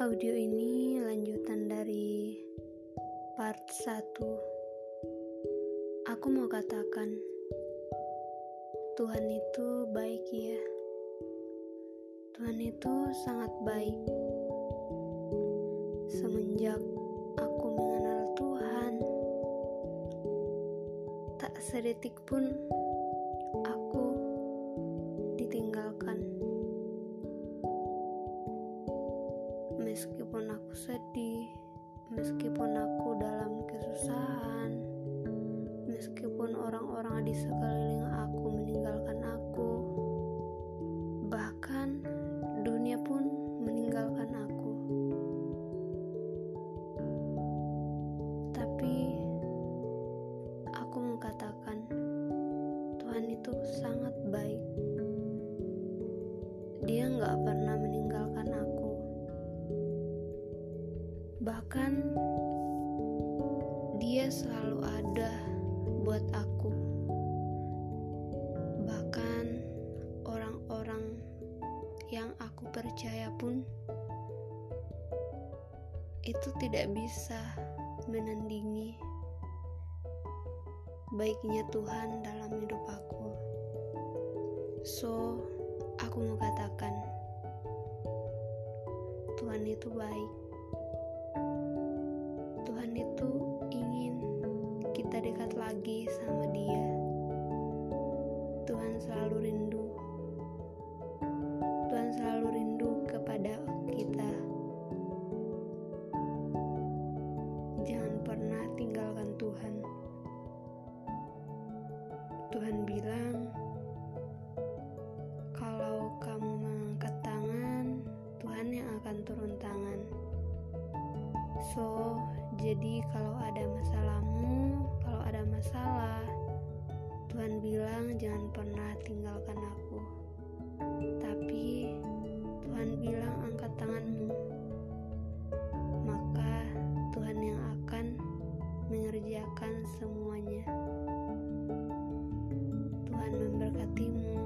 Audio ini lanjutan dari part 1. Aku mau katakan, Tuhan itu baik ya. Tuhan itu sangat baik. Semenjak aku mengenal Tuhan, tak sedetik pun aku aku sedih, meskipun aku dalam kesusahan, meskipun orang-orang di sekeliling aku meninggalkan aku, bahkan dunia pun meninggalkan aku. Tapi aku mengatakan Tuhan itu sangat baik. Dia nggak pernah Bahkan dia selalu ada buat aku. Bahkan orang-orang yang aku percaya pun itu tidak bisa menandingi baiknya Tuhan dalam hidup aku. So, aku mau katakan Tuhan itu baik. Tuhan itu ingin kita dekat lagi sama Dia. Tuhan selalu rindu. Tuhan selalu rindu kepada kita. Jangan pernah tinggalkan Tuhan. Tuhan bilang, kalau kamu mengangkat tangan, Tuhan yang akan turun tangan. So, jadi kalau ada masalahmu, kalau ada masalah, Tuhan bilang jangan pernah tinggalkan aku. Tapi Tuhan bilang angkat tanganmu. Maka Tuhan yang akan mengerjakan semuanya. Tuhan memberkatimu.